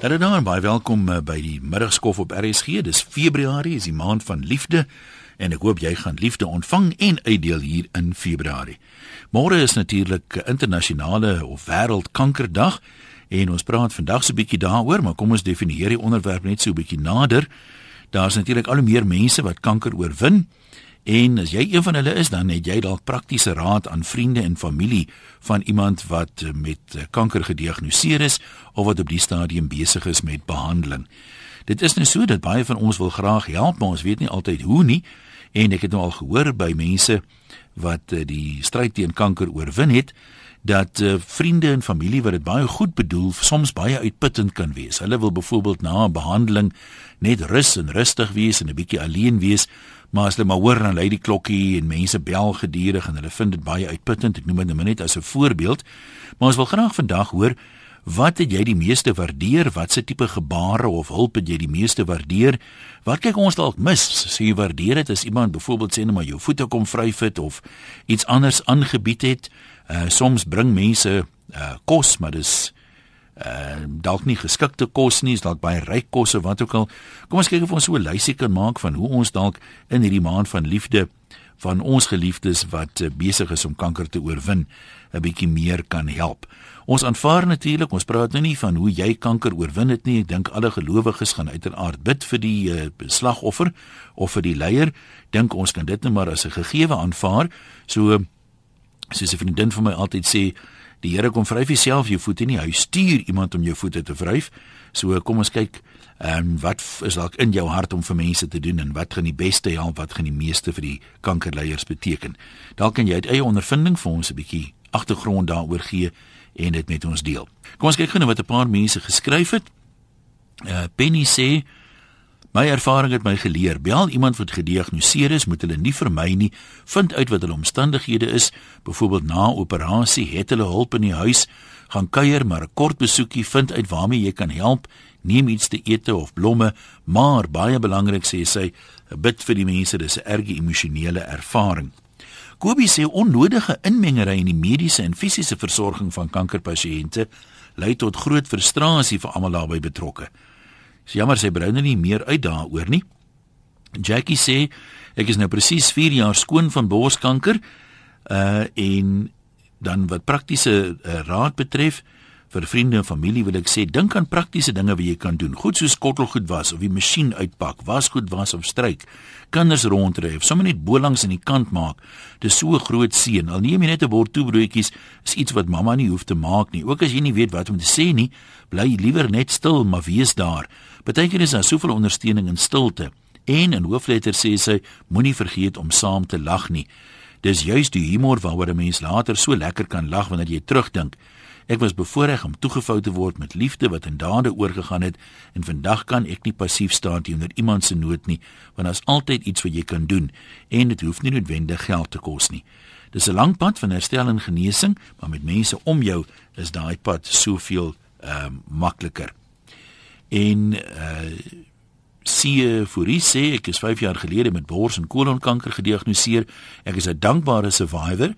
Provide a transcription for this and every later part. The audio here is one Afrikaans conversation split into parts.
Hallo daar en baie welkom uh, by die middagskof op RSG. Dis Februarie, is die maand van liefde en ek hoop jy gaan liefde ontvang en uitdeel hier in Februarie. Môre is natuurlik internasionale of wêreldkankerdag en ons praat vandag so 'n bietjie daaroor, maar kom ons definieer die onderwerp net so 'n bietjie nader. Daar's natuurlik al hoe meer mense wat kanker oorwin. En as jy een van hulle is, dan het jy dalk praktiese raad aan vriende en familie van iemand wat met kanker gediagnoseer is of wat op die stadium besig is met behandeling. Dit is nou so dat baie van ons wil graag help, maar ons weet nie altyd hoe nie. En ek het nou al gehoor by mense wat eh, die stryd teen kanker oorwin het dat uh, vriende en familie wat dit baie goed bedoel soms baie uitputtend kan wees. Hulle wil byvoorbeeld na 'n behandeling net rus en rustig wees en 'n bietjie alleen wees, maar as hulle maar hoor dan lui die klokkie en mense bel gedurig en hulle vind dit baie uitputtend. Ek noem dit nou net as 'n voorbeeld. Maar ons wil graag vandag hoor Wat het jy die meeste waardeer? Watse tipe gebare of hulp het jy die meeste waardeer? Wat kyk ons dalk mis? Sê jy waardeer dit as iemand byvoorbeeld sê net maar jou voete kom vryf het of iets anders aangebied het? Uh soms bring mense uh kos, maar dis uh dalk nie geskikte kos nie, is dalk baie ryk kosse wat ook al. Kom ons kyk of ons so 'n lysie kan maak van hoe ons dalk in hierdie maand van liefde van ons geliefdes wat uh, besig is om kanker te oorwin, 'n bietjie meer kan help. Ons aanvaar natuurlik, ons praat nou nie van hoe jy kanker oorwin het nie. Ek dink alle gelowiges gaan uiteraard bid vir die uh, slagoffer of vir die leier. Dink ons kan dit net maar as 'n gegewe aanvaar. So soos 'n vriendin van my altyd sê, die Here kom vryf self jou voete nie, hy stuur iemand om jou voete te vryf. So kom ons kyk, ehm um, wat is dalk in jou hart om vir mense te doen en wat gaan die beste help, wat gaan die meeste vir die kankerleiers beteken? Dalk kan jy uit eie ondervinding vir ons 'n bietjie agtergrond daaroor gee en dit met ons deel. Kom ons kyk gou na wat 'n paar mense geskryf het. Uh Penny sê My ervaring het my geleer, bel iemand wat gediagnoseer is, moet hulle nie vermy nie, vind uit wat hulle omstandighede is, byvoorbeeld na operasie, het hulle hulp in die huis, gaan kuier maar 'n kort besoekie, vind uit waarmee jy kan help, neem iets te ete of blomme, maar baie belangrik sê sy, bid vir die mense, dis 'n erge emosionele ervaring. Kobie sê onnodige inmengery in die mediese en fisiese versorging van kankerpasiënte lei tot groot frustrasie vir almal daarbey betrokke. Dis jammer sy brou nou nie meer uit daaroor nie. Jackie sê ek is nou presies 4 jaar skoon van borskanker uh en dan wat praktiese uh, raad betref, vir vriende en familie wil ek sê dink aan praktiese dinge wat jy kan doen. Goed soos skottelgoed was of die masjien uitpak, wasgoed was of stryk. Kinders rondry of sommer net bo langs in die kant maak. Dis so 'n groot seën. Al neem jy net 'n bord toebroodjies, is iets wat mamma nie hoef te maak nie. Ook as jy nie weet wat om te sê nie, bly liewer net stil, maar wees daar. Partykeer is daar soveel ondersteuning in stilte. En in hoofletter sê sy, moenie vergeet om saam te lag nie. Dis juist die humor waaroor 'n mens later so lekker kan lag wanneer jy terugdink. Ek was bevoorreg om toegevou te word met liefde wat in dade oorgegaan het en vandag kan ek nie passief staan teenoor iemand se nood nie, want daar's altyd iets wat jy kan doen en dit hoef nie noodwendig geld te kos nie. Dis 'n lang pad van herstel en genesing, maar met mense om jou is daai pad soveel ehm uh, makliker. En uh Sie Furie sê ek is 5 jaar gelede met bors en kolonkanker gediagnoseer. Ek is 'n dankbare survivor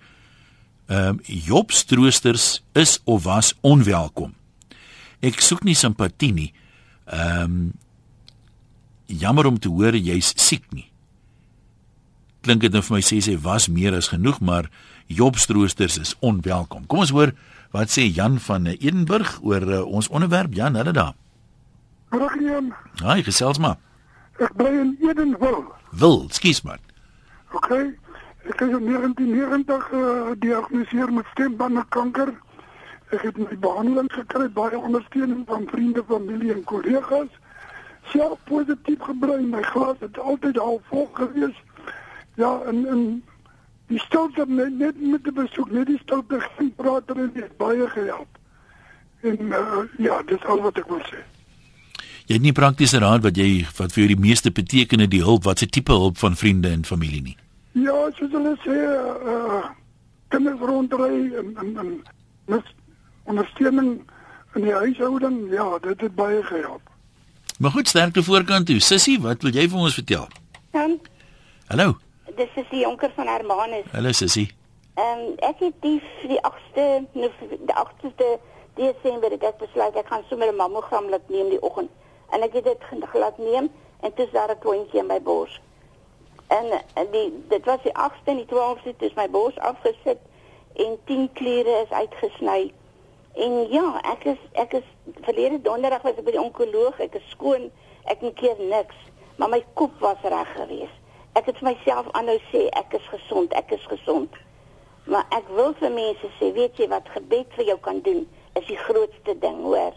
ehm um, Job stroosters is of was onwelkom. Ek soek nie simpatie nie. Ehm um, jammer om te hoor jy's siek nie. Klink dit nou vir my sê sy was meer as genoeg, maar Job stroosters is onwelkom. Kom ons hoor wat sê Jan van Edenburg oor uh, ons onderwerp. Jan, hulle daar. Goeiemôre. Haai, gesels maar. Ek bly in Edenburg. Wil, skuis man. OK. Ek is in 1990 gediagnoseer uh, met stembandkanker. Ek het my behandeling gekry baie ondersteuning van vriende, familie en kollegas. Self positief gebly, my glas het altyd al vol gewees. Ja, en en die stilte net, net met die besoek, net die stilte geen prater en dit baie gehelp. En uh, ja, dis al wat ek wil sê. Jy het nie praktiese raad wat jy wat vir jou die meeste beteken in die hulp, wat se tipe hulp van vriende en familie nie? Ja, soos hulle sê, uh kinders rondry en en en mis ondersteuning in die huishouding, ja, dit het baie gehelp. Maar goed, sterkte voorkant toe. Sissie, wat wil jy vir ons vertel? Dan Hallo. dis is die jonker van Hermanus. Hallo Sissie. Ehm um, ek het die die 8ste die 8ste Desember het ek besluit ek gaan sommer 'n mammogram laat neem die oggend. En ek het dit gelaat neem en toe is daar 'n klontjie in my bors. En, die dit was die 8ste en die 12ste toe is my bors afgesit en 10 kliere is uitgesny. En ja, ek is ek is verlede donderdag was ek by die onkoloog, ek is skoon, ek het keer niks, maar my kop was reg geweest. Ek het vir myself aanhou sê ek is gesond, ek is gesond. Maar ek wil vir mense sê, weet jy wat gebed vir jou kan doen? is die grootste ding, hoor.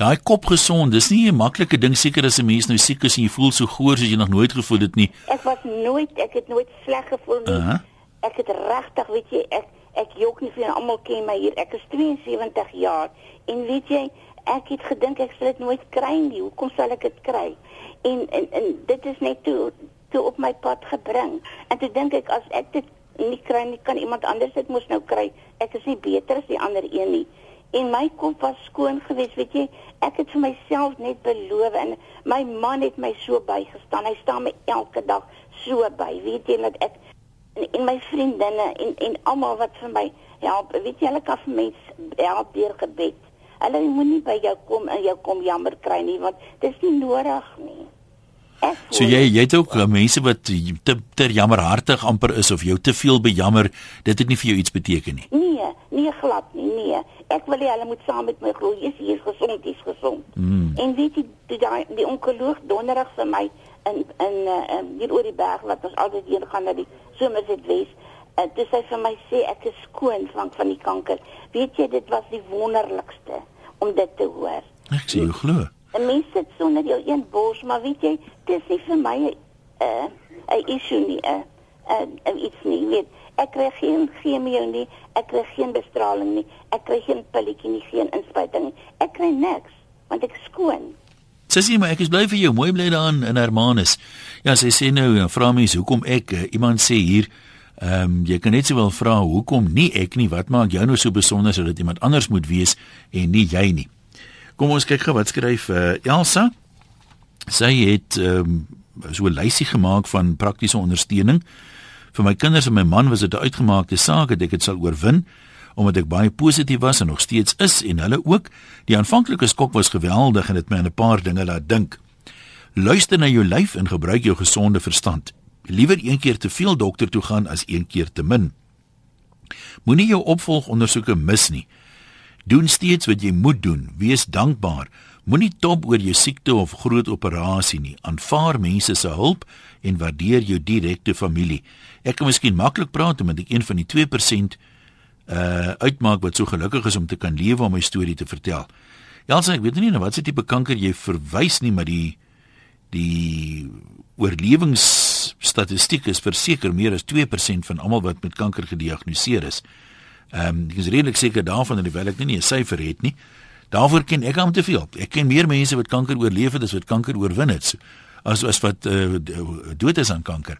Daai kop gesond, dis nie 'n maklike ding seker as 'n mens nou siek is en jy voel so goor soos jy nog nooit gevoel het nie. Ek was nooit, ek het nooit sleg gevoel nie. Uh -huh. Ek het regtig, weet jy, ek ek jok nie vir almal ken my hier. Ek is 72 jaar en weet jy, ek het gedink ek sal dit nooit kry nie. Hoekom sal ek dit kry? En en en dit is net toe toe op my pad gebring. En toe dink ek as ek dit nie kry nie, kan iemand anders dit mos nou kry. Ek is nie beter as die ander een nie en my kop was skoon geweest weet jy. Ek het vir myself net beloof en my man het my so bygestaan. Hy staan my elke dag so by weet jy dat ek en, en my vriendinne en en almal wat vir my help weet jy hulle kan vir mense help deur gebed. Hulle moenie by jou kom en jou kom jammer kry nie want dit is nie nodig nie So jy jy het ook uh, mense wat te te jammerhartig amper is of jou te veel bejammer, dit het nie vir jou iets beteken nie. Nee, nee glad nie, nee. Ek wil hê hulle moet saam met my glo, jy's hier gesond, jy's gesond. Mm. En weet jy die die, die onkoloog donderdag vir my in in uh, hier oor die berg wat ons altyd heen gaan na die somers het wees. Uh, dis hy vir my sê ek is skoon van van die kanker. Weet jy dit was die wonderlikste om dit te hoor. Ek sê jy glo. 'n mens sit sonder jou een bors, maar weet jy, dit is nie vir my 'n uh, 'n issue nie, 'n uh, 'n uh, iets nie, weet. Ek kry geen chemie nie, ek kry geen bestraling nie, ek kry geen pilletjie nie, geen inspuiting nie. Ek kry niks want ek skoon. Sissie, maar ek is bly vir jou, mooi bly daar in Hermanus. Ja, sy sê nou, vra mense hoekom ek uh, iemand sê hier Ehm um, jy kan net sowel vra hoekom nie ek nie wat maak jou nou so besonder sodat iemand anders moet wees en nie jy nie. Kom ons kyk gou wat skryf uh, Elsa. Sy het ehm um, so 'n lysie gemaak van praktiese ondersteuning vir my kinders en my man was dit 'n uitgemaakte saak dat ek dit sal oorwin omdat ek baie positief was en nog steeds is en hulle ook. Die aanvanklike skok was geweldig en dit my aan 'n paar dinge laat dink. Luister na jou lyf en gebruik jou gesonde verstand. Liewer een keer te veel dokter toe gaan as een keer te min. Moenie jou opvolgondersoeke mis nie. Doen steeds wat jy moet doen. Wees dankbaar. Moenie top oor jou siekte of groot operasie nie. Aanvaar mense se hulp en waardeer jou direkte familie. Ek kan miskien maklik praat omdat ek een van die 2% uh uitmaak wat so gelukkig is om te kan lewe om my storie te vertel. Ja, ek weet nie nou wat se tipe kanker jy verwys nie, maar die die oorlewingsstatistiek is verseker meer as 2% van almal wat met kanker gediagnoseer is. Ehm um, ek is redelik seker daarvan dat die wel ek nie 'n syfer het nie. Daarvoor ken ek hom te veel. Ek ken meer mense wat kanker oorleef het as wat kanker oorwin het. As as wat uh, dood is aan kanker.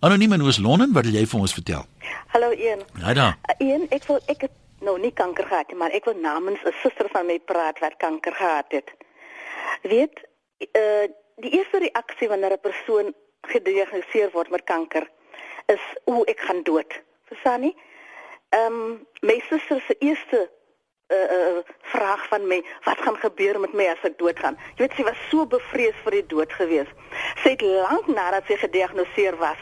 Anoniem in Oos-London, wat wil jy vir ons vertel? Hallo Ian. Ja da. Uh, Ian, ek wil ek het nou nie kanker gehad nie, maar ek wil namens 'n suster van my praat wat kanker gehad het. Weet, uh die eerste reaksie wanneer 'n persoon gediagnoseer word met kanker is o, ek gaan dood. Verstaan nie? Ehm um, my suster se eerste uh, uh vraag van my, wat gaan gebeur met my as ek doodgaan? Jy weet sy was so bevrees vir die dood gewees. Sy het lank nadat sy gediagnoseer was,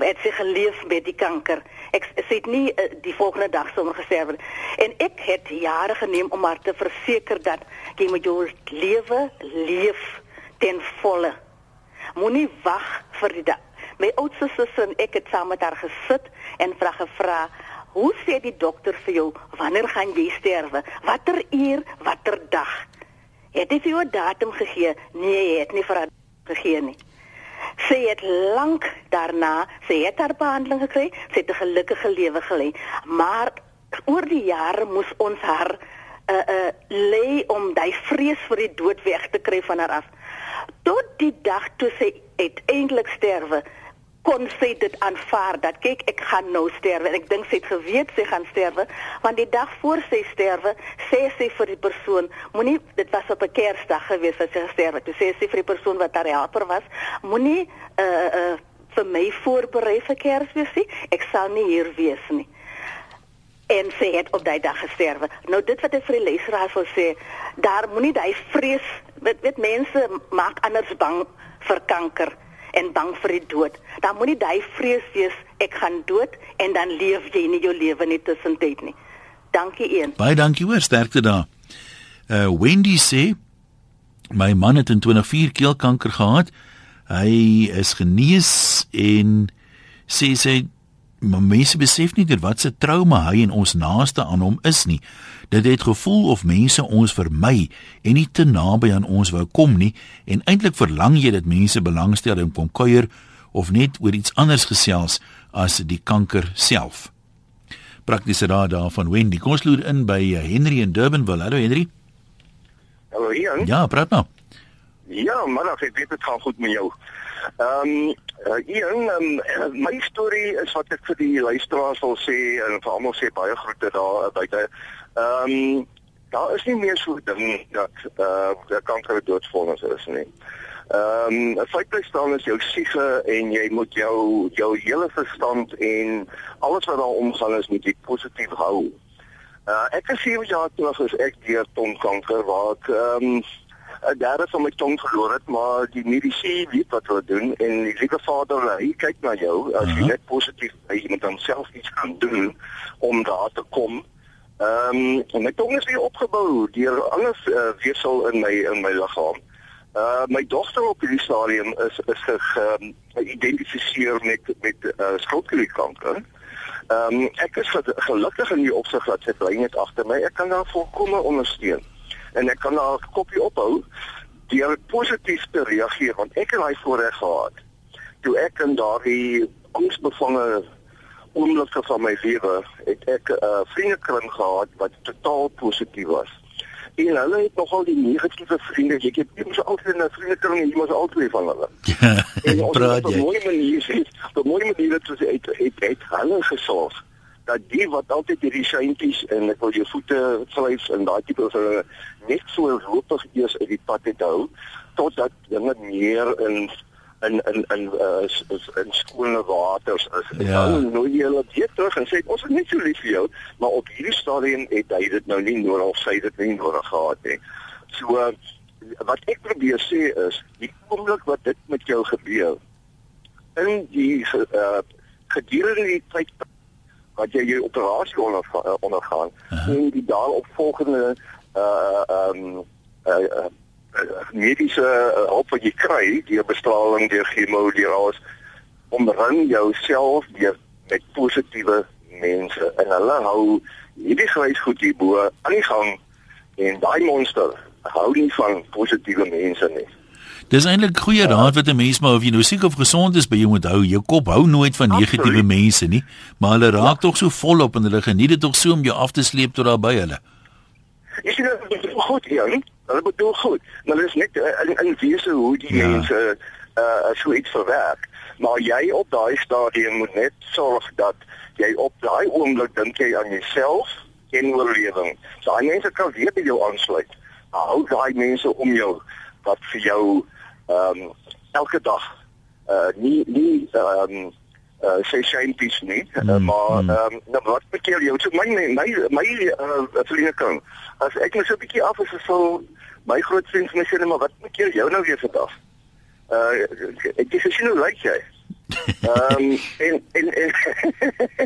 het sy geleef met die kanker. Ek sy het nie uh, die volgende dag sommer gesterf nie. En ek het jare geneem om haar te verseker dat jy moet jou lewe leef ten volle. Moenie wag vir die dag. My oudste suster en ek het saam met haar gesit en vra gevra Hoe sê die dokter vir jou wanneer gaan jy sterwe? Watter uur, watter dag? Het hy vir jou 'n datum gegee? Nee, hy het nie vir haar gegee nie. Sy het lank daarna, sy het haar behandeling gekry, sy het 'n gelukkige lewe gelei, maar oor die jare moes ons haar uh uh lê om daai vrees vir die dood weg te kry van haar af. Tot die dag toe sy uiteindelik sterwe, kon sy dit aanvaar dat kyk ek gaan nou sterwe. En ek dink sy het geweet sy gaan sterwe want die dag voor sy sterwe sê sy vir die persoon moenie dit was op 'n Kersdag gewees as sy gesterwe het. Sê sy vir die persoon wat haar helper was moenie uh uh vir my voorberei vir Kersfees nie. Ek sal nie hier wees nie. En sy het op daai dag gesterwe. Nou dit wat ek vir die leerders wil sê, daar moenie daai vrees, weet weet mense maak anders bang vir kanker en bang vir die dood. Dan moenie daai vrees wees ek gaan dood en dan leef jy nie jou lewe net tussentyd nie. Dankie een. Baie dankie hoor, sterkte daar. Uh Wendy sê my man het in 2004 keelkanker gehad. Hy is genees en sê sy maar mense besef nie wat se trauma hy en ons naaste aan hom is nie. Dit het gevoel of mense ons vermy en nie te naby aan ons wou kom nie en eintlik verlang jy dat mense belangstel en kom kuier of net oor iets anders gesels as die kanker self. Praktiese raad daarvan Wendy. Kom ons loer in by eh, Henry in Durbanville. Hallo Henry. Hallo Ian. Ja, praat nou. Ja, maar ek weet dit gaan goed met jou. Ehm um, uh, Ian, um, my storie is wat ek vir die luisteraars wil sê en vir almal sê baie groete daar buite. Ehm um, daar is nie meer so ding dat uh kanker doodsvonnis is nie. Ehm um, 'n feit bly staan is jou siege en jy moet jou jou hele verstand en alles wat daar omgaan is moet jy positief hou. Uh ek het 7 jaar terug as ek deur tongkanker waar ek ehm um, 'n derde van my tong verloor het, maar die mediese weet wat hulle doen en die liewe Vader, hy kyk na jou as jy net positief by jy moet dan self iets kan doen om daar te kom. Ehm um, en my tong is weer opgebou deur alles uh, weefsel in my in my liggaam. Uh my dogter op hierdie stadium is is geïdentifiseer ge, met met uh, skrootklierkanker. Ehm um, ek is gelukkig in die opsig dat sy bly net agter my. Ek kan haar volkome ondersteun en ek kan haar kopie ophou deur positief te reageer want ek het daai voorreg gehad toe ek in daardie angsbevange oomblikke van my lewe het ek 'n uh, vriendekring gehad wat totaal positief was. En hulle het nogal die negatiewe vriende jy het nie so altyd 'n vriendekring jy moet altyd van hulle. En praat jy op 'n mooi manier op 'n mooi manier het hulle het, het, het hulle gesorg dat die wat altyd hierdie seintjies en ek wil jou voete vleis en daai tipe van net so roepig eers uit die pad te hou totdat dinge meer in in in in uh, is in skone waters is. Ja. Nou nou jy hulle weer terug en sê ons is net so lief vir jou, maar op hierdie stadium het hy dit nou nie nodig of sy dit nie nodig gehad nie. So uh, wat ek probeer sê is die oomblik wat dit met jou gebeur in die uh, gedurende die tyd wat jy jou operasie onderga uh, ondergaan uh -huh. en die daaropvolgende uh um uh, uh, uh mediese uh, hulp wat jy kry deur bestraling deur chemo deur alles omring jouself deur met positiewe mense en hulle hou hierdie grys goed hier bo aan die gang en daai monster hou nie van positiewe mense nie Dis eintlik goeie raad wat 'n mens maar of jy nou siek of gesond is by jou moet hou. Jou kop hou nooit van negatiewe mense nie, maar hulle raak ja. tog so volop en hulle geniet dit tog so om jou af te sleep tot daar by hulle. Sien dit is goed hier. Hulle bedoel goed. Maar dit is net uh, in in wese hoe die ja. mense uh so iets verwerk. Maar jy op daai stadium moet net sorg dat jy op daai oomblik dink jy aan jouself en oorlewing. Daai mense kan weer by jou aansluit. Hou daai mense om jou wat vir jou ehm um, elke dag. Uh nie nie ehm um, uh sê shampies nie mm, uh, maar mm. ehm um, nou wat bekeer jou? So my my my uh vriende kan as ek net so 'n bietjie af is so my groot vriend my sê net maar wat bekeer jou nou weer vandag? Uh ek dis sien hoe lyk jy? Ehm um, en en en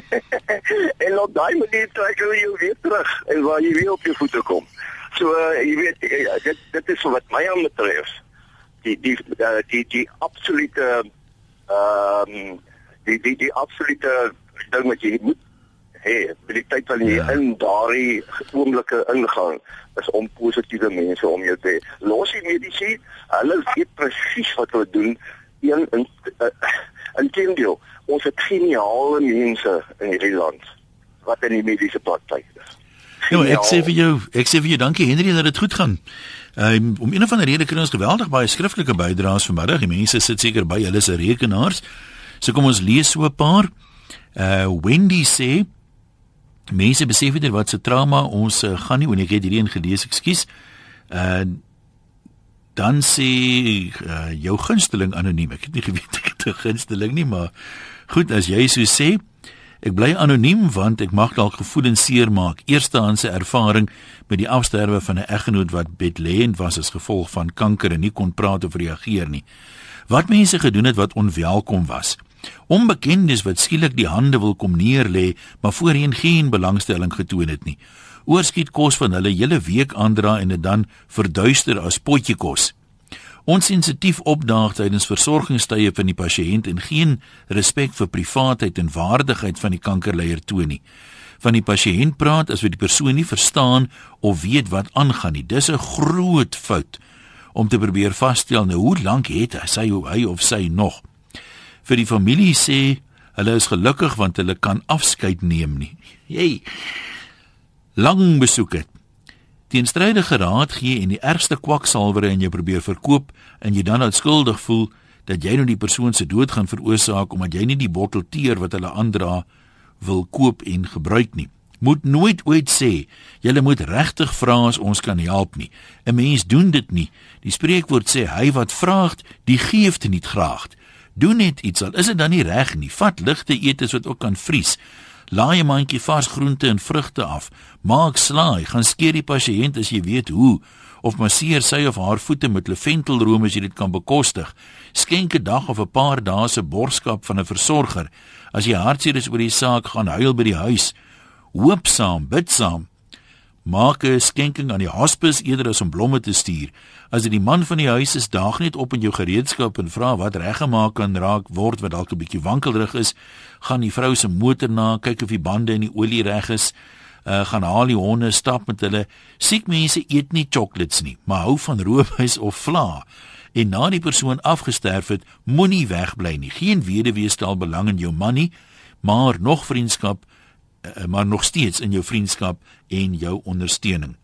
en op daai manier trek jy jou weer terug en waar jy weer op jou voete kom. So uh, jy weet dit dit is wat my aan betref die die uh, die die absolute ehm um, die die die absolute ding wat jy moet hê vir die tyd wanneer jy ja. in daardie oomblikke ingaan is om positiewe mense om jou te hê. Los die mediese, hulle weet presies wat hulle doen. Een in uh, intendeel, ons het geniale mense in hierdie land wat in die mediese praktyk is. Nou, ek sê vir jou, ek sê vir jou dankie Henry dat dit goed gaan. Um, om een of ander rede kry ons geweldig baie skriftelike bydraes vanmiddag. Die mense sit seker by hulle se rekenaars. So kom ons lees so 'n paar. Uh Wendy sê mense besef nie wat se trauma ons uh, gaan nie. Ek het hierdie een gelees, ekskuus. Uh dan sê uh, jou gunsteling anoniem. Ek het nie geweet ek het 'n gunsteling nie, maar goed as jy so sê. Ek bly anoniem want ek mag dalk gevoelens seermaak. Eerstehandse ervaring met die afsterwe van 'n eggenoot wat bedlêend was as gevolg van kanker en nie kon praat of reageer nie. Wat mense gedoen het wat onwelkom was. Onbekendes wat skielik die hande wil kom neerlê, maar voorheen geen belangstelling getoon het nie. Oorskiet kos van hulle hele week aandra en dit dan verduister as potjie kos. Onsensitief opdaag tydens versorgingstye van die pasiënt en geen respek vir privaatheid en waardigheid van die kankerleier toon nie. Van die pasiënt praat as wat die persoon nie verstaan of weet wat aangaan nie. Dis 'n groot fout om te probeer vasstel nou hoe lank het hy sy hy of sy nog. Vir die familie sê hulle is gelukkig want hulle kan afskeid neem nie. Jy lang besoek het teenstrydige raad gee en die ergste kwaksalwere in jou probeer verkoop en jy dan onskuldig voel dat jy nou die persoon se dood gaan veroorsaak omdat jy nie die bottel teer wat hulle aandra wil koop en gebruik nie. Moet nooit ooit sê jy moet regtig vra as ons kan help nie. 'n Mens doen dit nie. Die spreekwoord sê hy wat vra, die gee het nie graag. Doen net iets al is dit dan nie reg nie. Vat ligte etes wat ook kan vries. Laai 'n mandjie vars groente en vrugte af. Maak slaai, gaan skeer die pasiënt as jy weet hoe of masseer sy of haar voete met laventelroom as jy dit kan bekostig. Skenk 'n dag of 'n paar dae se borgskap van 'n versorger. As jy hartseer is oor die saak, gaan huil by die huis. Hoop saam, bid saam. Maak 'n skenking aan die hospis eerder as om blomme te stuur. As dit die man van die huis is, daag net op in jou gereedskap en vra wat reggemaak kan raak word wat dalk 'n bietjie wankelrig is. Gaan die vrou se motor na, kyk of die bande en die olie reg is. Uh, gaan haal die honde stap met hulle. Siek mense eet nie chocolates nie, maar hou van roomys of vla. En na die persoon afgesterf het, moenie wegbly nie. Geen weduwee stel belang in jou man nie, maar nog vriendskap Eh, maar nog steeds in jou vriendskap en jou ondersteuning.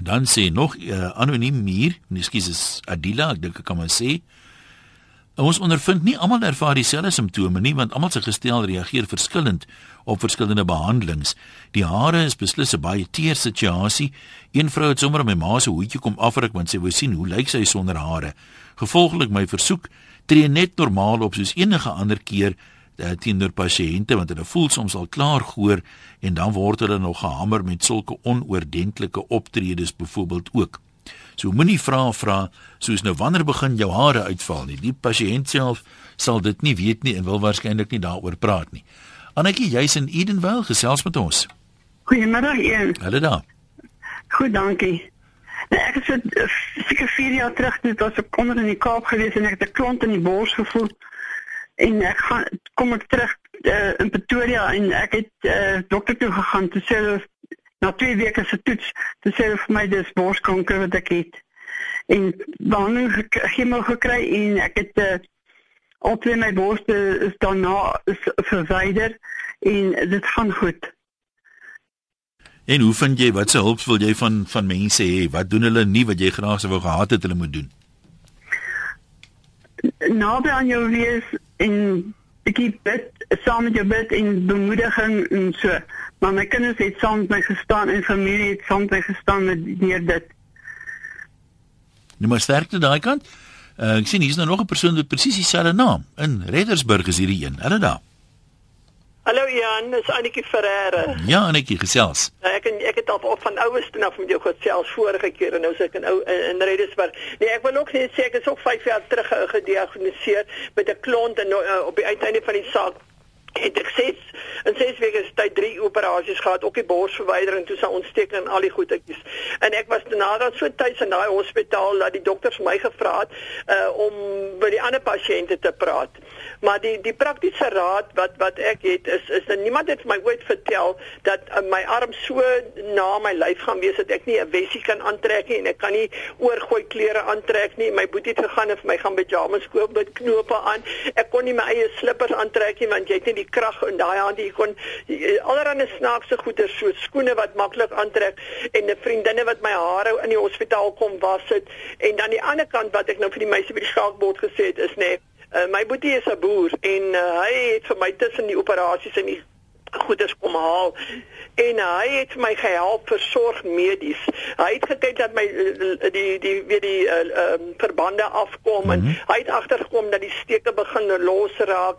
Dan sê nog uh, anoniem hier, ekskuus is Adila, ek dink ek kan maar sê ons ondervind nie almal ervaar dieselfde simptome nie want almal se gestel reageer verskillend op verskillende behandelings. Die hare is beslis 'n baie teer situasie. Een vrou het sommer my ma se hoedjie kom afruk want sy wou sien hoe lyk sy sonder hare. Gevolglik my versoek tree net normaal op soos enige ander keer uh, teenoor pasiënte want hulle voel soms al klaar gehoor en dan word hulle nog gehamer met sulke onoordentlike optredes byvoorbeeld ook. So moenie vra vra soos nou wanneer begin jou hare uitval nie. Die pasiënt self sal dit nie weet nie en wil waarskynlik nie daaroor praat nie. Annetjie, jy's in Edenvale gesels met ons. Goeiemiddag een. Hallo daar. Goed, dankie. Nou, ek het seker 4 jaar terug net as ek onder in die Kaap gewees en ek het 'n klont in die bors gevoel en ek gaan kom ek terug uh, in Pretoria en ek het uh, dokter toe gegaan te sê na twee weke se toets te sê vir my dis borskanker wat ek het en het ek hom gekry en ek het uh, al twee my borste is daarna verwyder en dit gaan goed En hoe vind jy wat se hulp wil jy van van mense hê? Wat doen hulle nie wat jy graag sou wou gehad het hulle moet doen? Naby aan jou wees en ek bid saam met jou bid en bemoediging en so. Maar my kinders het saam met my gestaan en familie het saam met my gestaan met neer dit. Nou maar sterkte daai kant. Uh, ek sien hier's nou nog 'n persoon met presies dieselfde naam in Reddersburg is hierdie een. Hulle daar. Hallo Jan, dis Annetjie Ferreira. Ja, Annetjie gesels. Nou, ek en, ek het al op van oueste af met jou gesels vorige keer en nou sê ek in ou in Redesburg. Nee, ek wil ook net sê ek is ook 5 jaar terug gediagnoseer met 'n klont en uh, op die uiteinde van die saak het ek ses in ses weke se tyd drie operasies gehad, ook die borsverwydering toe sy ontsteking en al die goedetjies. En ek was nadat so tuis in daai hospitaal dat die dokters my gevra het uh, om by die ander pasiënte te praat maar die die praktiese raad wat wat ek het is is dat niemand het my ooit vertel dat uh, my arm so na my lyf gaan wees dat ek nie 'n wessie kan aantrek nie en ek kan nie oorgooi klere aantrek nie. My boetie het gegaan en vir my gaan pyjamas koop met knope aan. Ek kon nie my eie slippers aantrek nie want jy het nie die krag in daai hand. Jy kon allerhande snaakse goeder so skoene wat maklik aantrek en 'n vriendinne wat my hare in die hospitaal kom was dit en dan die ander kant wat ek nou vir die meisie by die skaakbord gesê het is nê nee, Uh, my boetie is 'n boer en uh, hy het vir my tussen die operasies en die goeders kom haal en uh, hy het my gehelp versorg medies. Hy het gekyk dat my die die weer die uh, uh, verbande afkom mm -hmm. en mhm. hy het agtergekom dat die steke begin los raak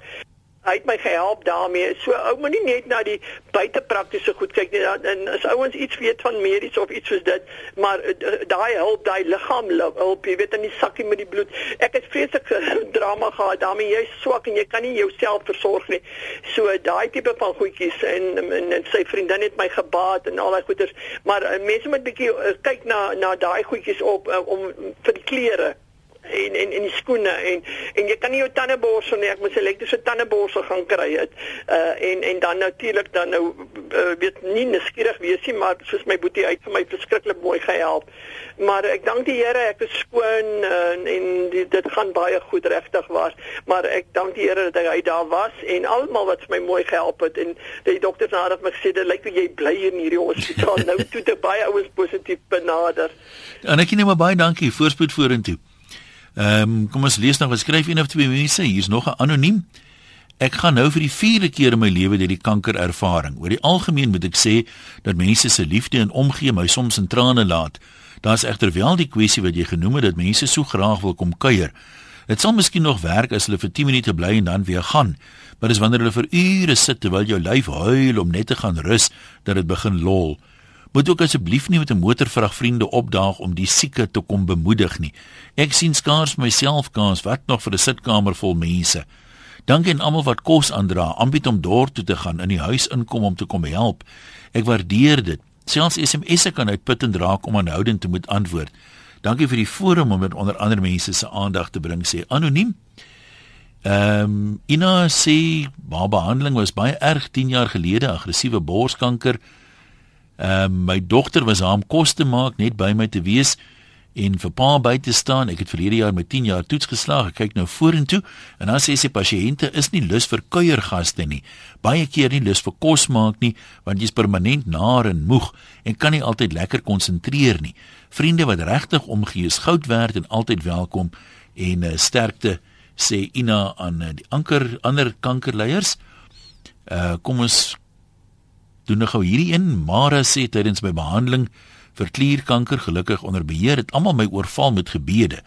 hy het my gehelp daarmee. So ou moenie net na die buitepraktiese goed kyk nie. En as ouens iets weet van medies of iets soos dit, maar uh, daai hulp, daai liggaam hulp, jy weet in die sakkie met die bloed. Ek het vreeslik drama gehad daarmee. Jy's swak en jy kan nie jouself versorg nie. So daai tipe van goedjies en, en en sy vriendin het my gebaat en al daai goeders, maar mense moet bietjie kyk na na daai goedjies op om vir die klere en en en die skoene en en jy kan nie jou tande borsel nie. Ek moet elektriese tande borsel gaan kry het. Uh en en dan natuurlik dan nou uh, weet nie nuuskierig wees nie maar soos my boetie uit vir my verskriklik mooi gehelp. Maar ek dank die Here ek is skoon uh, en die, dit gaan baie goed regtig was. Maar ek dank die Here dat hy daar was en almal wat vir my mooi gehelp het. En die dokters nadat my gesê dit lyk like, jy bly in hierdie hospitaal. Nou toe te baie ouens positief benader. En ek net maar baie dankie. Voorspoed vorentoe Ehm um, kom ons lees nog wat skryf een of twee mense. Hier's nog 'n anoniem. Ek gaan nou vir die vierde keer in my lewe deur die kanker ervaring. Oor die algemeen moet ek sê dat mense se liefde en omgee my soms in trane laat. Daar's egter wel die kwessie wat jy genoem het dat mense so graag wil kom kuier. Dit sal miskien nog werk as hulle vir 10 minute bly en dan weer gaan. Maar dis wanneer hulle vir ure sit terwyl jou lyf huil om net te gaan rus dat dit begin lol moet ook asseblief nie met 'n motorvrag vriende opdaag om die sieke te kom bemoedig nie. Ek sien skaars myself kans wat nog vir 'n sitkamer vol mense. Dankie aan almal wat kos aandra, aanbied om dorp toe te gaan, in die huis inkom om te kom help. Ek waardeer dit. Selfs SMS'e kan uitputtend raak om aanhoudend te moet antwoord. Dankie vir die forum om met onder ander mense se aandag te bring, sê anoniem. Ehm um, Ina sê haar behandeling was baie erg 10 jaar gelede, aggressiewe borskanker. Ehm uh, my dogter was haar om kos te maak, net by my te wees en vir pa by te staan. Ek het verlede jaar met 10 jaar toets geslaag. Ek kyk nou vorentoe en dan sê sy pasiënte is nie lus vir kuiergaste nie. Baie keer nie lus vir kos maak nie want jy's permanent naar en moeg en kan nie altyd lekker konsentreer nie. Vriende wat regtig omgee is goud werd en altyd welkom en uh, sterkte sê Ina aan uh, die anker ander kankerleiers. Uh kom ons doen nou gou hierdie een. Mara sê tydens my behandeling vir klierkanker gelukkig onder beheer het almal my oorval met gebede.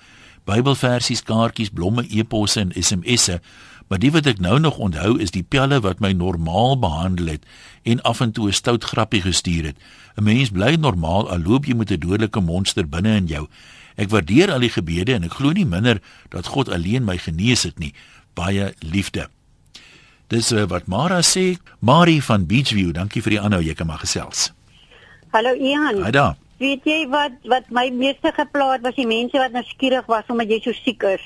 Bybelversies, kaartjies, blomme, eposse en SMS'e, maar die wat ek nou nog onthou is die pelle wat my normaal behandel het en af en toe 'n stout grappie gestuur het. 'n Mens bly normaal al loop jy met 'n dodelike monster binne in jou. Ek waardeer al die gebede en ek glo nie minder dat God alleen my genees het nie. Baie liefde. Dis uh, wat Mara sê, Marie van Beachview. Dankie vir die aanhou, jy kan maar gesels. Hallo Ian. Haai daar. Weet jy wat wat my meeste geplaas was die mense wat nou skieurig was omdat jy so siek is.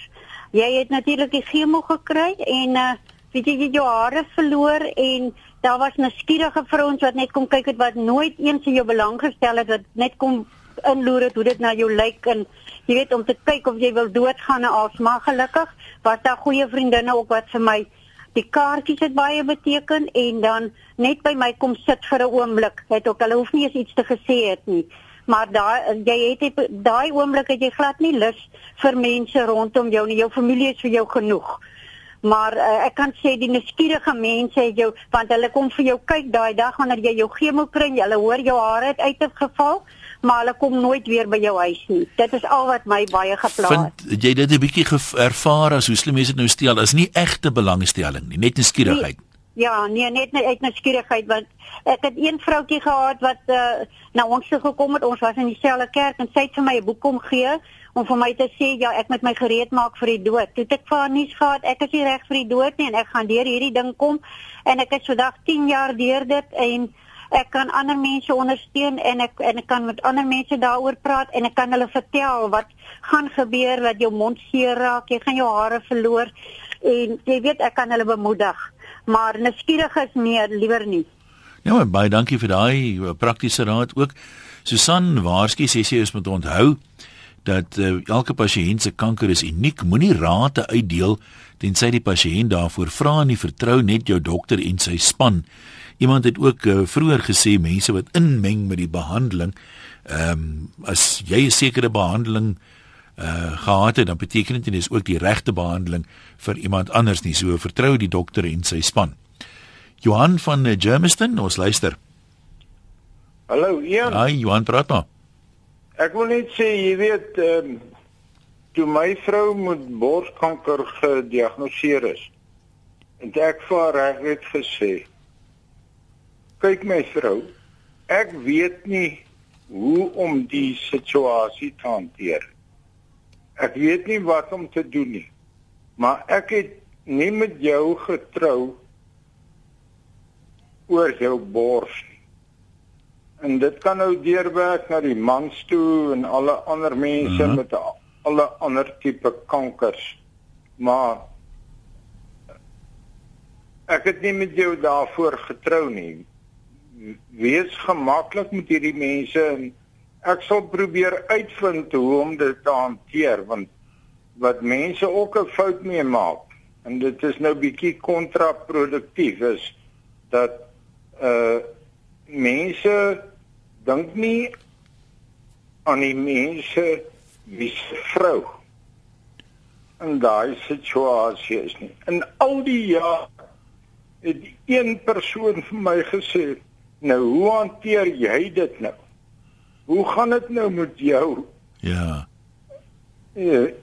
Jy het natuurlik die chemo gekry en uh weet jy jy jou hare verloor en daar was 'n skierige vrouens wat net kom kyk het wat nooit eens in jou belang gestel het wat net kom inloer het hoe dit na jou lyk en jy weet om te kyk of jy wil doodgaan na asma gelukkig was daar goeie vriendinne ook wat vir my die kaartjies het baie beteken en dan net by my kom sit vir 'n oomblik. Het ook hulle hoef nie eens iets te gesê het nie. Maar daai jy het daai oomblik het jy glad nie lus vir mense rondom jou nie. Jou familie is vir jou genoeg. Maar uh, ek kan sê die nuuskierige mense het jou want hulle kom vir jou kyk daai dag wanneer jy jou chemo kry, hulle hoor jou hare het uitgeval maar hulle kom nooit weer by jou huis nie. Dit is al wat my baie gepla het. Vind jy dit 'n bietjie ervaar as hoe slim mense dit nou steel? Is nie egte belangstelling nie, net nuuskierigheid. Nee, ja, nee, net net uit nuuskierigheid want ek het een vroutjie gehad wat uh, na ons toe gekom het. Ons was in dieselfde kerk en sy het vir my 'n boek kom gee om vir my te sê ja, ek moet my gereed maak vir die dood. Toe ek vir haar nuus gehad, ek is nie reg vir die dood nie en ek gaan deur hierdie ding kom en ek het vandag 10 jaar deur dit en ek kan ander mense ondersteun en ek en ek kan met ander mense daaroor praat en ek kan hulle vertel wat gaan gebeur dat jou mond seer raak, jy gaan jou hare verloor en jy weet ek kan hulle bemoedig. Maar nuuskierig is meer liewer nie. Ja, baie dankie vir daai eh, praktiese raad ook. Susan Waarskei sê sy is moet onthou dat uh, elke pasiënt se kanker is uniek. Moenie raad uitdeel tensy die pasiënt daarvoor vra en vertrou net jou dokter en sy span. Iemand het ook uh, vroeër gesê mense wat inmeng met die behandeling, ehm um, as jy 'n sekere behandeling uh gehad het, dan beteken dit nie dis ook die regte behandeling vir iemand anders nie. So vertrou die dokter en sy span. Johan van uh, Germiston, ons luister. Hallo, Ian. Hi, Johan praat maar. Ek wil net sê, jy weet, ehm um, toe my vrou met borskanker gediagnoseer is, en ek vir reg het gesê kyk my vrou ek weet nie hoe om die situasie te hanteer. Ek weet nie wat om te doen nie maar ek het nie met jou getrou oor jou bors nie. En dit kan nou deurwerk na die mans toe en alle ander mense uh -huh. met alle ander tipe kankers maar ek het nie met jou daarvoor getrou nie wees gemaklik met hierdie mense en ek sal probeer uitvind hoe om dit te hanteer want wat mense ook 'n fout mee maak en dit is nou bietjie kontraproduktief is dat uh mense dink nie aan die mense wie se vrou in daai situasie is nie. In al die jare het een persoon vir my gesê, "Nou, hoe hanteer jy dit nou? Hoe gaan dit nou met jou?" Ja. Jy,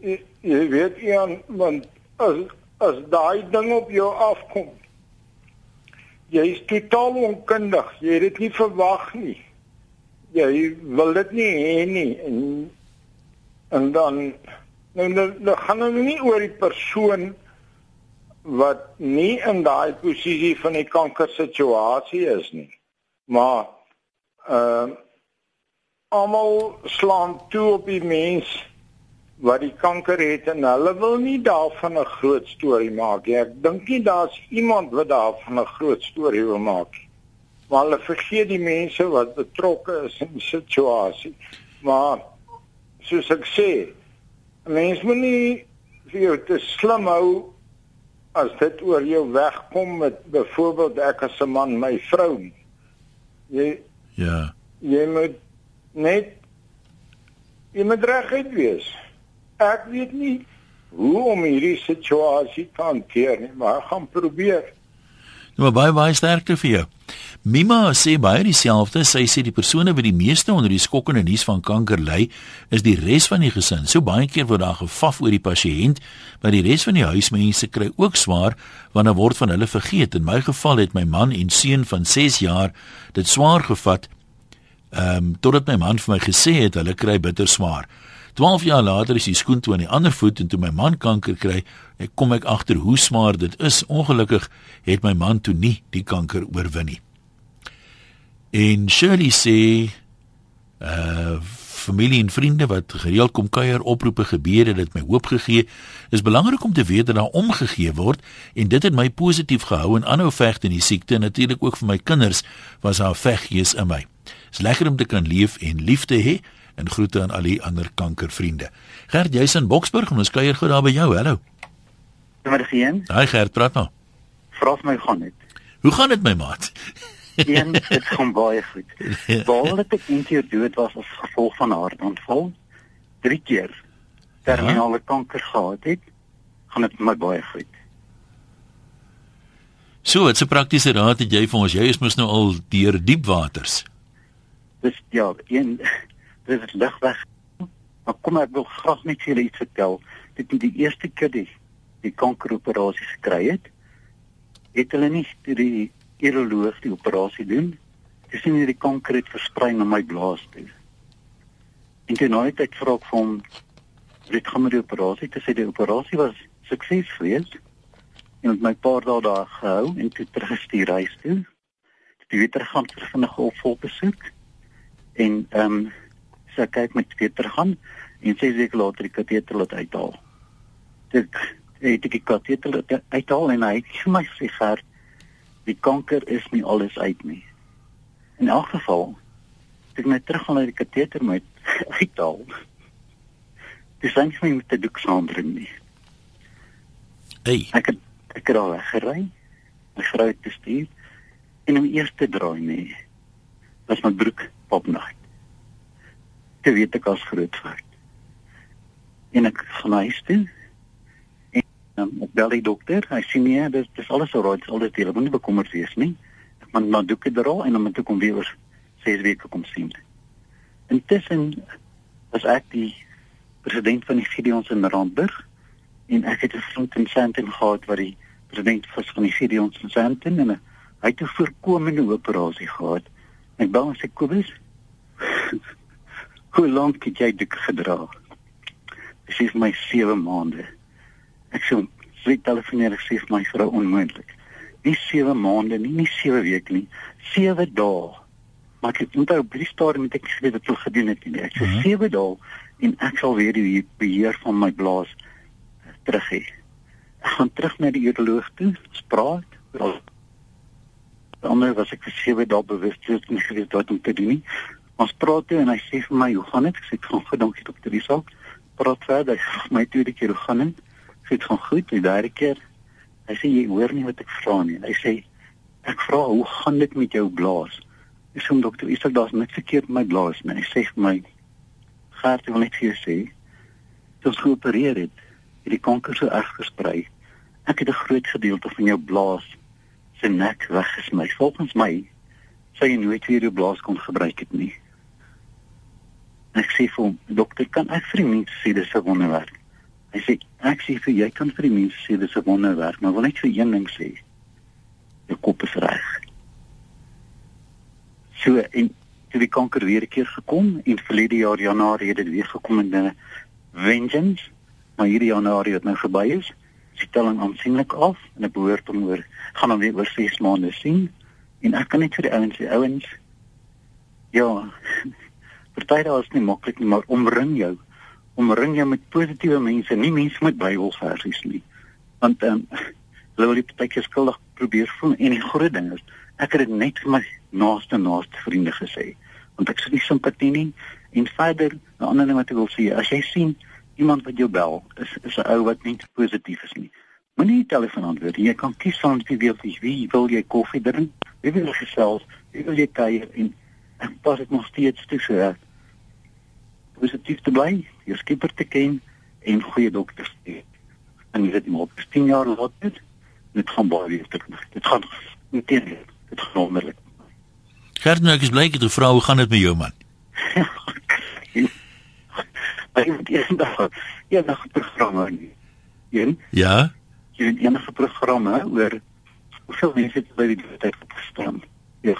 jy, jy weet Ian, want as as daai ding op jou afkom, jy is totaal onkundig. Jy het dit nie verwag nie. Jy wil dit nie hê nie en en dan nou nou, nou gaan nou nie oor die persoon wat nie in daai posisie van die kanker situasie is nie. Maar ehm uh, almal slaan toe op die mens wat die kanker het en hulle wil nie daarvan 'n groot storie maak nie. Ek dink nie daar's iemand wat daarvan 'n groot storie wil maak nie. Maar hulle vergeet die mense wat betrokke is in die situasie. Maar soos ek sê, mens moet nie vir jou te slim hou as dit oor jou wegkom met byvoorbeeld ek as 'n man my vrou. Jy Ja. Jy moet net jy moet reguit wees ek weet nie hoe om hierdie situasie te hanteer nie, maar ek gaan probeer. Nou baie baie sterkte vir jou. Mima sê baie dieselfde. Sy sê die persone wat die meeste onder die skokkende nuus van kanker ly, is die res van die gesin. So baie keer word daar gefaf oor die pasiënt, maar die res van die huismense kry ook swaar wanneer word van hulle vergeet. In my geval het my man en seun van 6 jaar dit swaar gevat. Ehm um, totdat my man vir my gesê het hulle kry bitter swaar. 12 jaar later is die skoen toe aan die ander voet en toe my man kanker kry, ek kom ek agter hoe smaar dit is. Ongelukkig het my man toe nie die kanker oorwin nie. En Shirley sê uh familie en vriende wat gereeld kom kuier oproepe gebede dit my hoop gegee is belangrik om te weet dat daar omgegee word en dit het my positief gehou en aanhou veg teen die siekte en natuurlik ook vir my kinders was daar veggees in my. Dis lekker om te kan leef en liefde hê en groete aan al die ander kankervriende. Gert, jy's in Boksburg en ons kuier gou daar by jou. Hallo. Goeiemôre Jean. Haai Gert, praat nou. Vra my gaan dit. Hoe gaan dit my maat? Een, dit gaan baie goed. Behalwe dat ek eendag dood was as gevolg van 'n hartaanval, drie keer terminale ja? kanker gehad het, gaan dit my baie goed. So, dit's 'n praktiese raad wat jy vir ons. Jy is mos nou al deur diep waters. Dis ja, een dit is lig weg. Maar kom ek wil graag net julle iets vertel. Dit is die eerste keer die die kankeroperasie gekry het. Het hulle nie die uroloog die operasie doen. Dis nie die kanker het versprei na my blaas toe. En toe nooit ek vra ek vir hom dit gaan met die operasie te sê die operasie was suksesvol. En met my paar dae daar gehou en toe teruggestuur huis toe. Die weer teruggaan vir 'n volbesoek. En ehm um, sy kyk met Peter gaan en sê sy laat die kateter laat uithaal. Ek het die kateter uithaal en hy het my gesê vir die kanker is nie alles uit nie. In elk geval ek net terug gaan na die kateter met uithaal. Dis eintlik nie met die doek saambring nie. Hey. Ek het ek het al weggery. My vrou het gestuur en om eerste draai nie. Was my broek popnag te weet ek as groot fout. En ek gaan huis toe. En um, ek bel die dokter. Hy sê nee, dis dis alles alright, dis alles deel. Moenie bekommerd wees nie. Ek moet maar doeke dra en dan moet ek hom weer oor 6 weke kom sien. Intussen was ek die president van die Gideons in Randburg en ek het 'n vriend in Sandton gehad wat die president van die Gideon Santen en hy het 'n voorkomende operasie gehad. Ek bou sy Kobus. Hoe lank het jy dit gedra? Dit is my 7 maande. Ek sê sy telefoneer ek sê vir my vrou onmoontlik. Nie 7 maande nie, nie 7 weke nie, 7 dae. Maar ek moet op die stadium met ek gesê dit wil gedoen het nie. Ek sê 7 dae en ek sal weer die beheer van my blaas terug hê. Ek gaan terug na die uroloog toe, spraak. Dan was ek vir sewe dae bewusteloos en geweet wat om te doen nie. Ons praat toe en hy sê vir my, "Hoe gaan dit?" Ek sê, "Gaan goed, dankie dokter Isak." Praat verder. Hy vra my tweede keer, "Hoe gaan dit?" Ek sê, "Dit gaan goed." Die derde keer, hy sê, "Jy hoor nie wat ek vra nie." Hy sê, "Ek vra, hoe gaan dit met jou blaas?" Ek sê, "Dokter Isak, daar's niks verkeerd met my blaas nie." Hy sê vir my, "Gert, wil net vir jou sê, toe ons geopereer het, het die kanker so erg versprei. Ek het 'n groot gedeelte van jou blaas se nek weggesmy. Volgens my sou jy nooit weer jou blaas kon gebruik het nie. Ek sê vir hom, dokter, kan ek vir die mense sê dis 'n wonderwerk? Hy sê, ek sê vir jy kan vir die mense sê dis 'n wonderwerk, maar wil net vir een ding sê. Jou kop is reg. So en toe die kanker weer 'n keer gekom en verlede jaar Januarie het dit weer gekom in 'n vengeance maar hierdie januarie wat nou verby is, die telling aansienlik af en ek behoort om oor gaan hom weer oor 6 maande sien en ek kan net vir die ouens sê ouens ja party daar is nie maklik nie maar omring jou omring jou met positiewe mense nie mense met Bybelversies nie want ehm um, hulle wil die partytjie skuldig probeer voel en die groot ding is ek het dit net vir my naaste naaste vriende gesê want ek sien nie simpatie nie en verder 'n ander ding wat ek wil sê as jy sien iemand wat jou bel is is 'n ou wat nie positief is nie. Moenie die telefoon antwoord. Jy kan kies van wie wil jy wie wil jy koffie drink? Wie wil jy gesels? Wie wil jy kuier en ek pas dit nog steeds toe so positief te bly, jou skipper te ken en goeie dokters te hê. En jy weet maar 10 jaar later dit gaan baie terug. Dit gaan intens. Dit gaan wonderlik. Gert, nou ek is bly ek het gevra hoe gaan dit met jou man? Ek het eendag eendag programme nie. Een? Ja. Jy het enige programme oor hoeveel mense het by die tyd gestaan. Ja.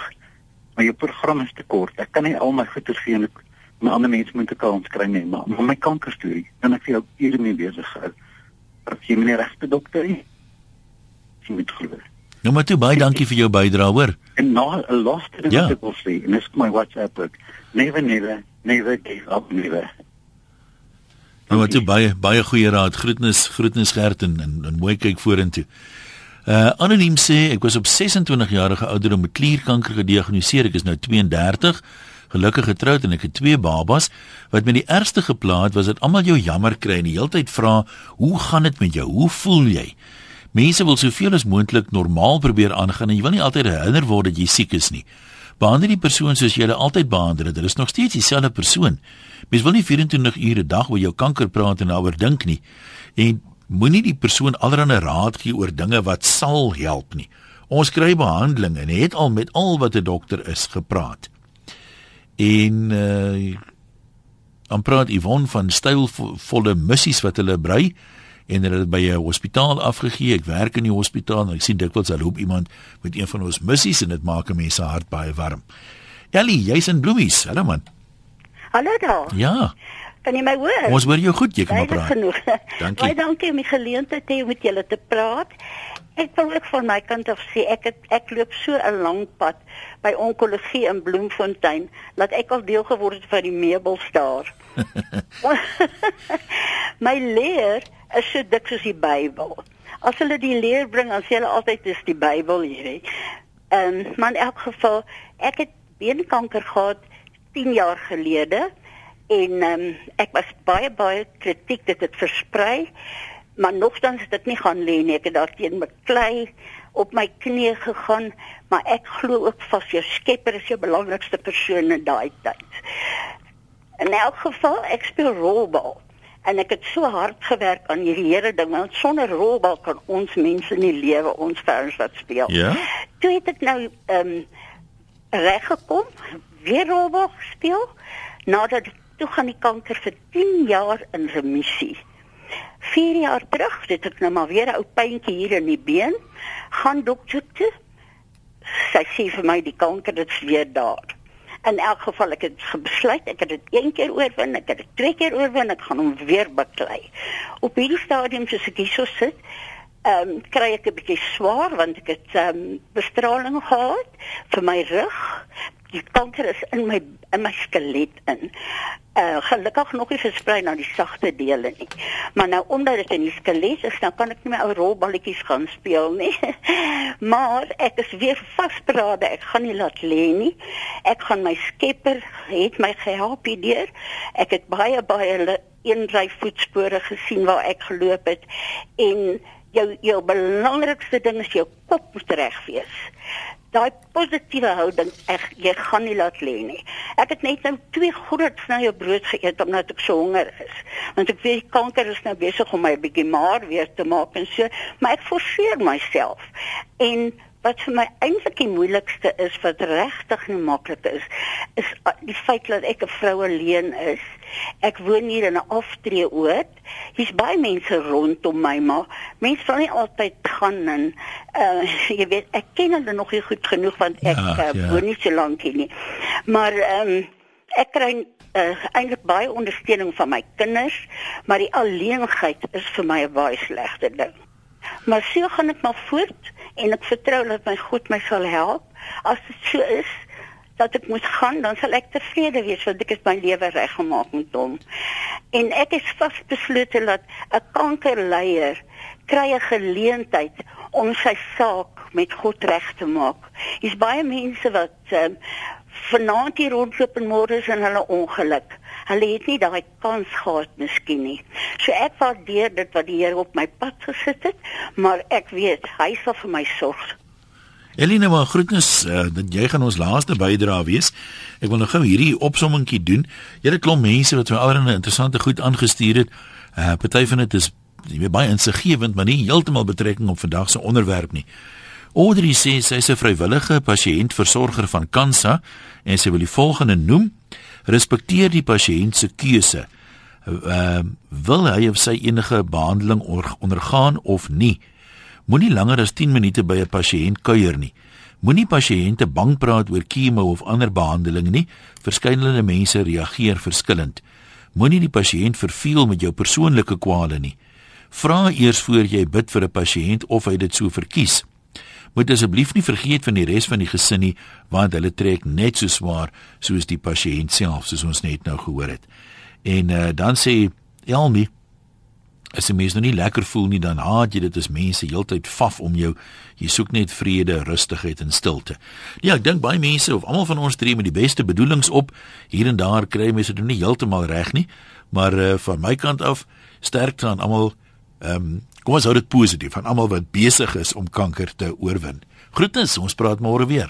Maar jou program is te kort. Ek kan nie al my goeie gee en my ander mense moet ek kans kry nie, maar, maar my kanker storie kan ek vir jou hiermee besig hou. As jy meneer regte dokter is. Jy moet glo. Nou maar toe baie dankie vir jou bydrae, hoor. En nou 'n laaste ding ja. wat ek wil sê, en dis my WhatsApp ook. Never never never give up never. Nou wat baie baie goeie raad. Groetnis, groetnis Gert en, en, en mooi kyk vorentoe. Uh anoniem sê ek was op 26 jarige ouderdom met klierkanker gediagnoseer. Ek is nou 32, gelukkig getroud en ek het twee babas. Wat my die ergste gepla het was dat almal jou jammer kry en die hele tyd vra, "Hoe gaan dit met jou? Hoe voel jy?" Mense wil soveel as moontlik normaal probeer aangaan en jy wil nie altyd herinner word dat jy siek is nie. Behandel die persoon soos jy hulle altyd behandel het. Hulle is nog steeds dieselfde persoon. Mens wil nie 24 ure 'n dag oor jou kanker praat en daaroor dink nie. En moenie die persoon allerlei raad gee oor dinge wat sal help nie. Ons kry behandeling en het al met al wat 'n dokter is gepraat. En uh dan praat Yvonne van stylvolle missies wat hulle brei en hulle het by 'n hospitaal afgegee. Ek werk in die hospitaal en ek sien dikwels hulle loop iemand met een van ons missies en dit maak 'n mens se hart baie warm. Ellie, jy's in Bloemies. Hallo man. Hallo daar. Ja. Kan jy my hoor? Ons hoor jou goed, jy kan maar praat. Genoeg. Dankie. Baie dankie om die geleentheid te hê om met julle te praat. Ek wil ook van my kant af sê ek het, ek loop so 'n lang pad by onkologie in Bloemfontein dat ek al deel geword het van die meubels daar. my leer is so dik soos die Bybel. As hulle die leer bring, dan sê hulle altyd dis die Bybel hierdie. Ehm, um, maar in elk geval, ek het beenkanker gehad 10 jaar gelede en um, ek was baie baie kritiek dit versprei maar nogtans het dit nie gaan lê nie. Ek het daarteen beklei op my knie gegaan maar ek glo ook vas jou skepper is jou belangrikste persoon in daai tyd. In elk geval ek speel rolbal en ek het so hard gewerk aan hierdie hele ding want sonder rolbal kan ons mense nie lewe ons vrouens wat speel. Ja. Toe het ek nou ehm um, reg gekom weer rolbal gespeel nadat toe gaan die kanker vir 10 jaar in remissie. 4 jaar terug, dit het nou maar weer 'n ou pyntjie hier in die been, gaan dokter toe. Sy sê vir my die kanker is weer daar. In elk geval ek het besluit, ek het dit een keer oorwin, ek het dit twee keer oorwin, ek gaan hom weer beklei. Op hierdie stadium soos ek hierso sit, ehm um, kry ek 'n bietjie swaar want ek het ehm um, bestraling gehad vir my rug. Die kanker is in my in my skelet in. Uh gelukkig nog nie versprei na die sagte dele nie. Maar nou omdat dit in die skelet is, dan kan ek nie my ou rolballetjies gaan speel nie. maar ek is weer vasberade. Ek gaan nie laat lê nie. Ek gaan my skepper het my gehelp hierdeur. Ek het baie baie een ry voetspore gesien waar ek geloop het en jou jou belangrikste ding is jou kop moet reg wees. Daai positiewe houding, ek jy gaan nie laat lê nie. Ek het net nou twee groot snye brood geëet omdat ek so honger is. Want ek weet kanker is nou besig om my bietjie maar weer te maak en so, maar ek forceer myself. En wat vir my eintlik die moeilikste is wat regtig nie maklik is, is die feit dat ek 'n vrou alleen is. Ek woon hier in 'n aftreeoord. Hier's baie mense rondom my, maar mense wil nie altyd gaan en uh jy weet, ek ken hulle nog nie goed genoeg want ek ja, uh, ja. woon nie so lank hier nie. Maar ehm um, ek kry uh, eintlik baie ondersteuning van my kinders, maar die alleenheid is vir my 'n baie slegte ding. Maar sien gaan ek maar voort en ek vertrou dat my God my sal help. As dit so is dat ek moet gaan, dan sal ek tevrede wees want ek het my lewe reggemaak met hom. En ek is vasbeslote dat 'n kankerleier kry 'n geleentheid om sy saak met God reg te maak. Dis baie mense wat um, vanaand hier rondloop en môre is in hulle ongeluk. Hulle het nie daai kans gehad miskien nie. So ek waardeer dit wat die Here op my pad gesit het, maar ek weet hy sal vir my sorg. Elina, maar groetnis uh, dat jy gaan ons laaste bydra wees. Ek wil nou gou hierdie opsommingkie doen. Julle klomp mense wat my allerlei interessante goed aangestuur het. Uh party van dit is jy weet baie insiggewend, maar nie heeltemal betrekking op vandag se onderwerp nie. Audrey sê sy is 'n vrywillige pasiëntversorger van Kansa en sy wil die volgende noem: Respekteer die pasiënt se keuse. Ehm uh, wil hy of sy enige behandeling ondergaan of nie? Moenie langer as 10 minute by 'n pasiënt kuier nie. Moenie pasiënte bang praat oor chemo of ander behandeling nie. Verskeidenheid mense reageer verskillend. Moenie die pasiënt verveel met jou persoonlike kwale nie. Vra eers voor jy bid vir 'n pasiënt of hy dit sou verkies moet asseblief nie vergeet van die res van die gesin nie want hulle trek net so swaar soos die pasiënt self soos ons net nou gehoor het. En uh, dan sê Elmi as jy mens nou nie lekker voel nie dan haat jy dit as mense heeltyd faf om jou. Jy soek net vrede, rustigheid en stilte. Ja, ek dink baie mense of almal van ons tree met die beste bedoelings op. Hier en daar kry mense dit nie heeltemal reg nie, maar uh, van my kant af sterkte aan almal ehm um, Kom ons hou dit positief van almal wat besig is om kanker te oorwin. Groetens, ons praat môre weer.